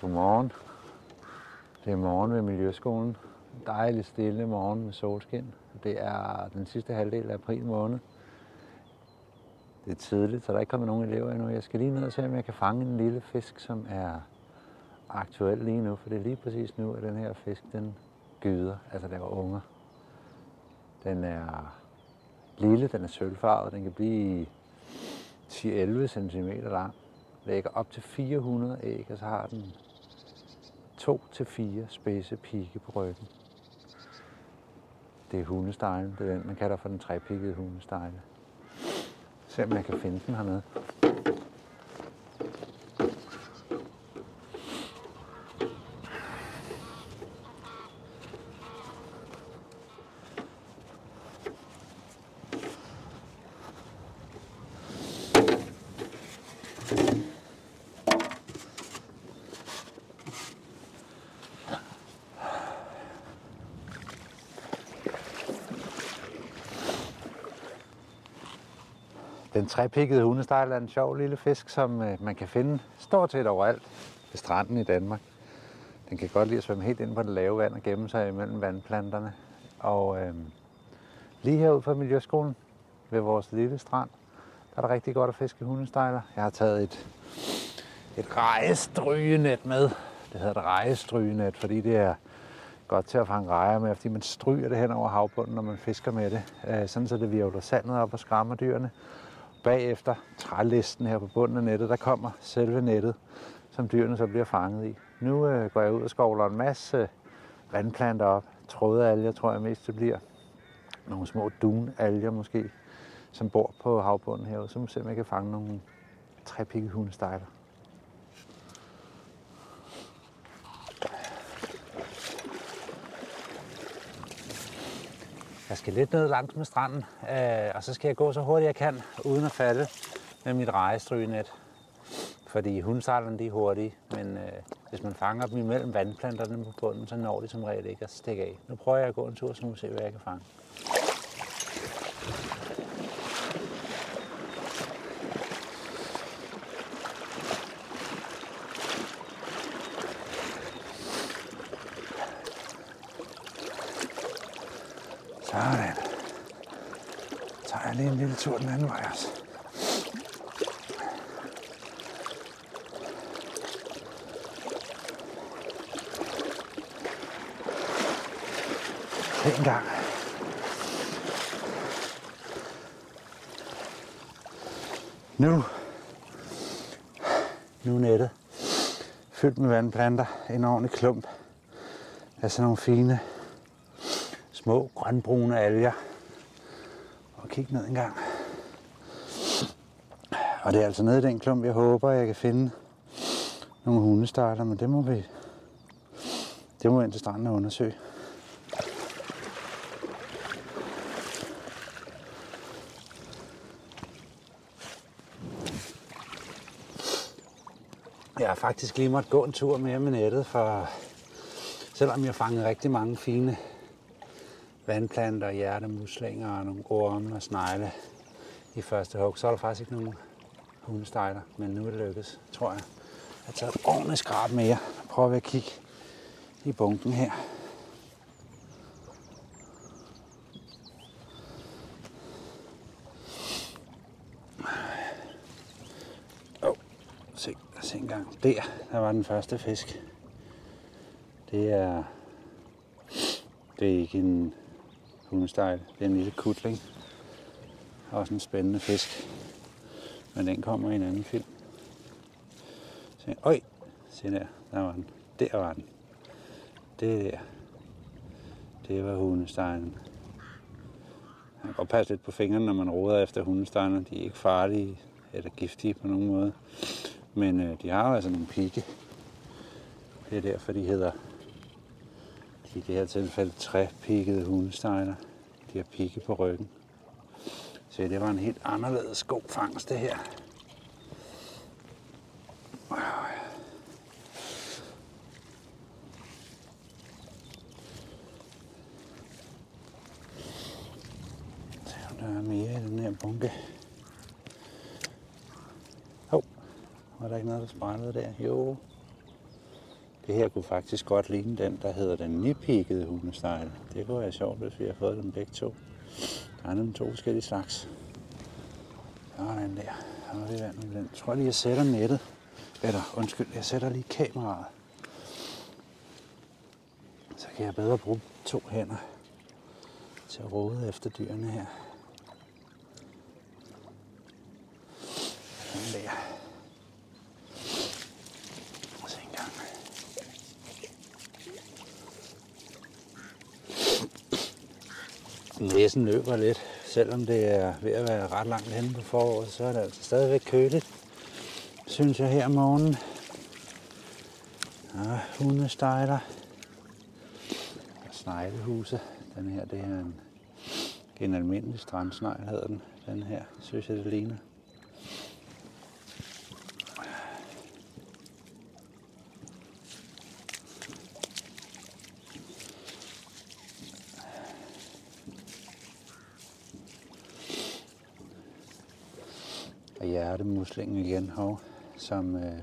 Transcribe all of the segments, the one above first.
Godmorgen. Det er morgen ved Miljøskolen. Dejlig stille morgen med solskin. Det er den sidste halvdel af april måned. Det er tidligt, så der er ikke kommet nogen elever endnu. Jeg skal lige ned og se, om jeg kan fange en lille fisk, som er aktuel lige nu. For det er lige præcis nu, at den her fisk, den gyder, altså der var unger. Den er lille, den er sølvfarvet, den kan blive 10-11 cm lang. Lægger op til 400 æg, og så har den to til fire spidse pigge på ryggen. Det er hundestejlen, det er den, man kalder for den trepiggede hundestejle. Se om jeg kan finde den hernede. Den trepikkede hundestejl er en sjov lille fisk, som øh, man kan finde stort set overalt ved stranden i Danmark. Den kan godt lide at svømme helt ind på det lave vand og gemme sig imellem vandplanterne. Og øh, lige herude fra Miljøskolen ved vores lille strand, der er det rigtig godt at fiske hundestejler. Jeg har taget et, et rejestrygenet med. Det hedder et rejestrygenet, fordi det er godt til at fange rejer med, fordi man stryger det hen over havbunden, når man fisker med det. Øh, sådan så det virvler sandet op og skræmmer dyrene bagefter trælisten her på bunden af nettet, der kommer selve nettet, som dyrene så bliver fanget i. Nu øh, går jeg ud og skovler en masse vandplanter op. Trådealger tror jeg mest det bliver. Nogle små dunalger måske, som bor på havbunden herude. Så må se, kan fange nogle trepikkede Jeg skal lidt ned langs med stranden, øh, og så skal jeg gå så hurtigt jeg kan, uden at falde med mit rejestrygenet. Fordi hundsejlerne de er hurtige, men øh, hvis man fanger dem imellem vandplanterne på bunden, så når de som regel ikke at stikke af. Nu prøver jeg at gå en tur, så må vi se, hvad jeg kan fange. Tager jeg lige en lille tur den anden vej altså. også. En gang. Nu. Nu er nettet fyldt med vandplanter. En ordentlig klump af sådan nogle fine små grønbrune alger kigge ned en gang. Og det er altså nede i den klump, jeg håber, jeg kan finde nogle hundestarter, men det må vi, det må vi ind til stranden og undersøge. Jeg har faktisk lige måtte gå en tur mere med nettet, for selvom jeg fangede rigtig mange fine vandplanter, hjertemuslinger og nogle orme og snegle i første hug, så er der faktisk ikke nogen hundestejler, men nu er det lykkedes, tror jeg. Jeg har taget et ordentligt skrab mere. Prøv at kigge i bunken her. Oh, se, se en gang. Der, der var den første fisk. Det er, det er ikke en hundestejl. Det er en lille kutling. Også en spændende fisk. Men den kommer i en anden film. Se, øj, se der, der var den. Der var den. Det der. Det var hundestejlen. Man kan godt passe lidt på fingrene, når man roder efter hundestejler. De er ikke farlige eller giftige på nogen måde. Men øh, de har altså nogle pigge. Det er derfor, de hedder i det her tilfælde træpikkede hundestejler. De har pigge på ryggen. Så det var en helt anderledes god fangst, det her. Se om der er mere i den her bunke. Hov, var der ikke noget, der sprællede der? Jo. Det her kunne faktisk godt ligne den, der hedder den nipikkede hundestejle. Det kunne være sjovt, hvis vi har fået dem begge to. Der er nemlig to forskellige slags. Sådan der. Så er vi vand med den. Jeg tror lige, jeg sætter nettet. Eller undskyld, jeg sætter lige kameraet. Så kan jeg bedre bruge to hænder til at rode efter dyrene her. Sådan der. Og så en gang. Næsen løber lidt, selvom det er ved at være ret langt henne på foråret, så er det altså stadigvæk køligt, synes jeg her om morgenen. Ja, hundestejler. Og sneglehuse. Den her, det er en, en almindelig strandsnegl, hedder den. Den her, synes jeg, det ligner. Og hjertemuslingen igen, hov, som, øh,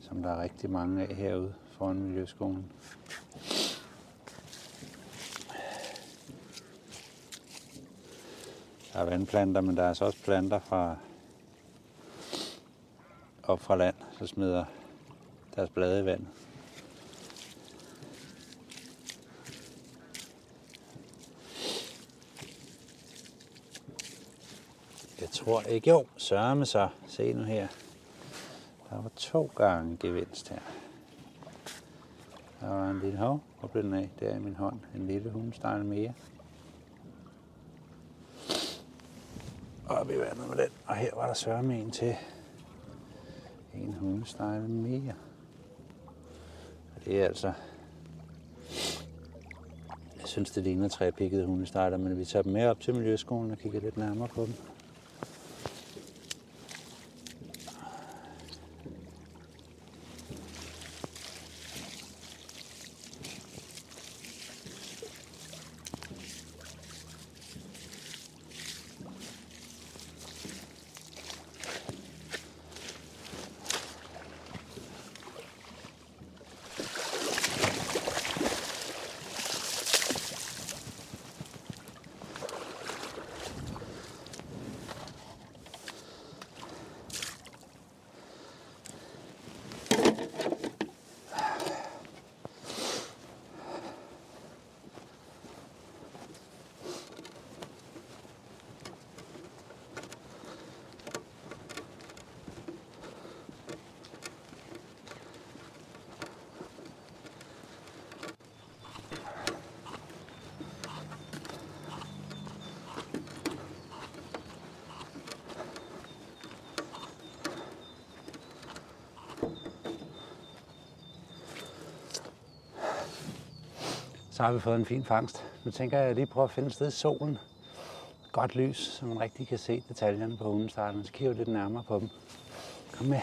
som der er rigtig mange af herude foran Miljøskolen. Der er vandplanter, men der er altså også planter fra op fra land, så smider deres blade i vandet. Tror ikke, jo, sørme så. Se nu her. Der var to gange gevinst her. Der var en lille hov. Hvor blev den af? Der i min hånd. En lille hundestejl mere. Op i vandet med den. Og her var der sørme en til. En hundestejl mere. Og det er altså... Jeg synes, det ligner tre pikkede hundestejler, men vi tager dem med op til Miljøskolen og kigger lidt nærmere på dem. Så har vi fået en fin fangst. Nu tænker jeg, lige prøve at finde et sted i solen. Godt lys, så man rigtig kan se detaljerne på hundestarterne. Så kigger vi lidt nærmere på dem. Kom med.